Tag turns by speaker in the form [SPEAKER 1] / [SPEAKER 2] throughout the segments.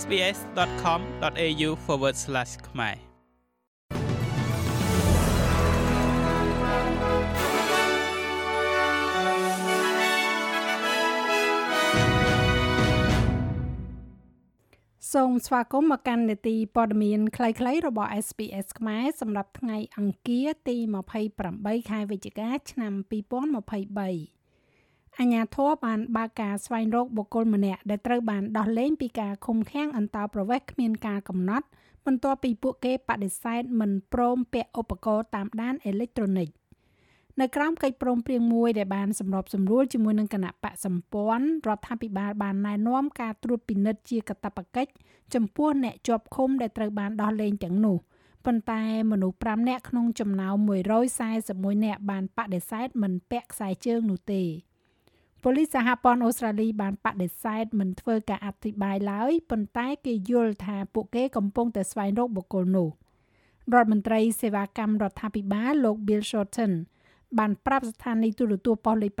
[SPEAKER 1] sbs.com.au/ ខ្មែរ
[SPEAKER 2] សូមស្វាគមន៍មកកាន់នេតិព័ត៌មានខ្លីៗរបស់ SPS ខ្មែរសម្រាប់ថ្ងៃអង្គារទី28ខែវិច្ឆិកាឆ្នាំ2023 អញ្ញាធរបានបើកការស្វែងរកបុគ្គលម្នាក់ដែលត្រូវបានដោះលែងពីការឃុំឃាំងអន្តោប្រវេសន៍គ្មានការកំណត់បន្ទាប់ពីពួកគេបដិសេធមិនព្រមពាក់ឧបករណ៍តាមដានអេឡិចត្រូនិក។នៅក្រោមកិច្ចព្រមព្រៀងមួយដែលបានសម្របសម្រួលជាមួយនឹងគណៈបកសម្ព័ន្ធរដ្ឋាភិបាលបានណែនាំការត្រួតពិនិត្យជាកាតព្វកិច្ចចំពោះអ្នកជាប់ឃុំដែលត្រូវបានដោះលែងទាំងនោះប៉ុន្តែមនុស្ស5នាក់ក្នុងចំណោម141នាក់បានបដិសេធមិនពាក់ខ្សែជើងនោះទេ ប៉ូលីសសហព័ន្ធអូស្ត្រាលីបានបដិសេធមិនធ្វើការអធិប្បាយឡើយប៉ុន្តែគេយល់ថាពួកគេកំពុងតែស្វែងរកបុគ្គលនោះរដ្ឋមន្ត្រីសេវាកម្មរដ្ឋាភិបាលលោក Bill Shorten បានប្រាប់ស្ថានីយទូរទស្សន៍ប៉ុស្តិ៍លេខ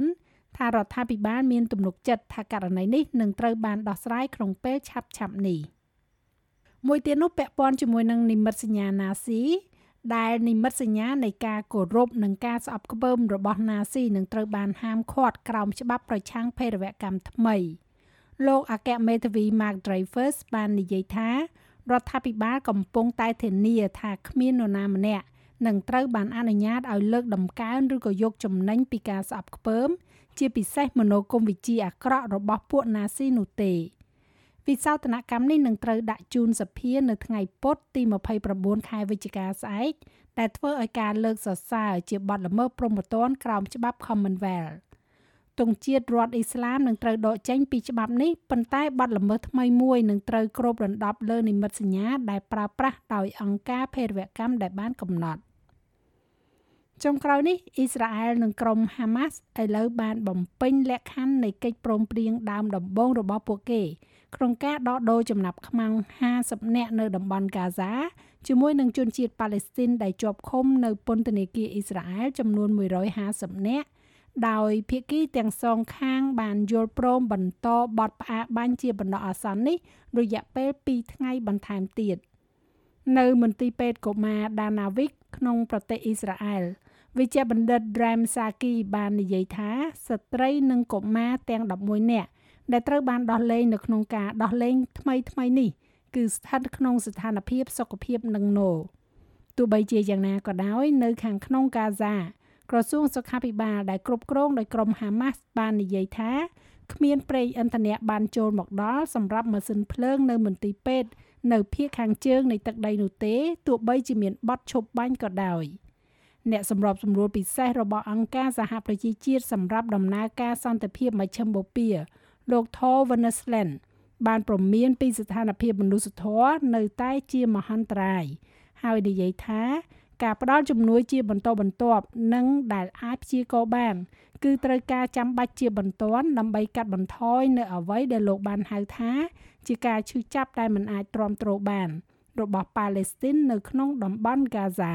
[SPEAKER 2] 9ថារដ្ឋាភិបាលមានទំនុកចិត្តថាករណីនេះនឹងត្រូវបានដោះស្រាយក្នុងពេលឆាប់ៗនេះមួយទៀតនោះពាក់ព័ន្ធជាមួយនឹងនិមិត្តសញ្ញា Nazi ដែលនិមិត្តសញ្ញានៃការគោរពនិងការស្អប់ខ្ពើមរបស់ Nazi នឹងត្រូវបានហាមឃាត់ក្រោមច្បាប់ប្រឆាំងភេរវកម្មថ្មីលោកអគ្គមេធាវី Mark Dreyfus បាននិយាយថារដ្ឋាភិបាលកំពុងតែធានាថាគ្មាននរណាម្នាក់នឹងត្រូវបានអនុញ្ញាតឲ្យលើកដំកើងឬក៏យកចំណេញពីការស្អប់ខ្ពើម ជាពិសេសមនោគមវិជ្ជាអាក្រក់របស់ពួកណាស៊ីនោះទេ វិសោធនកម្មនេះនឹងត្រូវដាក់ជូនសភានៅថ្ងៃពុធទី29ខែវិច្ឆិកាស្អែកដែលធ្វើឲ្យការលើកសរសើរជាបទល្មើសព្រហ្មទណ្ឌក្រោមច្បាប់ Commonwealth ទង់ជាតិរដ្ឋអ៊ីស្លាមនឹងត្រូវដកចេញពីច្បាប់នេះប៉ុន្តែបទល្មើសថ្មីមួយនឹងត្រូវគ្របដណ្ដប់លើនិមិត្តសញ្ញាដែលប្រើប្រាស់ដោយអង្គការភេរវកម្មដែលបានកំណត់ ចុងក្រោយនេះអ៊ីស្រាអែលនិងក្រុមហាម៉ាស់ឥឡូវបានបំពេញលក្ខខណ្ឌនៃកិច្ចព្រមព្រៀងដើមដំបូងរបស់ពួកគេ ក្នុងការដកដូរចំណាប់ខ្មាំង50នាក់នៅតំបន់កាហ្សាជាមួយនឹងជនជាតិប៉ាឡេស្ទីនដែលជាប់ឃុំនៅពន្ធនាគារអ៊ីស្រាអែលចំនួន150នាក់ដោយភាគីទាំងសងខាងបានយល់ព្រមបន្តបទផ្អាកបាញ់ជាបណ្ដោះអាសន្ននេះរយៈពេល2ថ្ងៃបន្ថែមទៀតនៅមន្ទីរពេទ្យកុមារ Danavik ក្នុងប្រទេសអ៊ីស្រាអែល វិជ្ជបណ្ឌិត Dram Saki បាននិយាយថាស្ត្រីនិងកុមារទាំង11នាក់ដែលត្រូវបានដោះលែងនៅក្នុងការដោះលែងថ្មីថ្មីនេះគឺស្ថិតក្នុងស្ថានភាពសុខភាពនឹងណូទោះបីជាយ៉ាងណាក៏ដោយ នៅខាងក្នុងកាហ្សាក្រសួងសុខាភិបាលដែលគ្រប់គ្រងដោយក្រុមហាម៉ាស់បាននិយាយថាគ្មានប្រេងឥន្ធនៈបានចូលមកដល់សម្រាប់ម៉ាស៊ីនភ្លើងនៅមន្ទីរពេទ្យនៅភូមិខាងជើងនៃទឹកដីនោះទេទោះបីជាមានបទឈប់បាញ់ក៏ដោយ។ អ្នកសម្របសម្រួលពិសេសរបស់អង្គការសហប្រជាជាតិសម្រាប់ដំណើរការសន្តិភាពមជ្ឈិមបូព៌ាលោក Thor Wennesland បានប្រមានពីស្ថានភាពមនុស្សធម៌នៅតែជាមហន្តរាយហើយនិយាយថាការផ្ដល់ជំនួយជាបន្តបន្ទាប់និងដែលអាចព្យាករបាន គឺត្រូវការចាំបាច់ជាបន្ទាន់ដើម្បីកាត់បន្ថយនៅអ្វីដែលលោកបានហៅថា ជាការឈឺចាប់ដែលមិនអាចទ្រាំទ្របាន របស់ប៉ាឡេស្ទីននៅក្នុងតំបន់ហ្គាហ្សា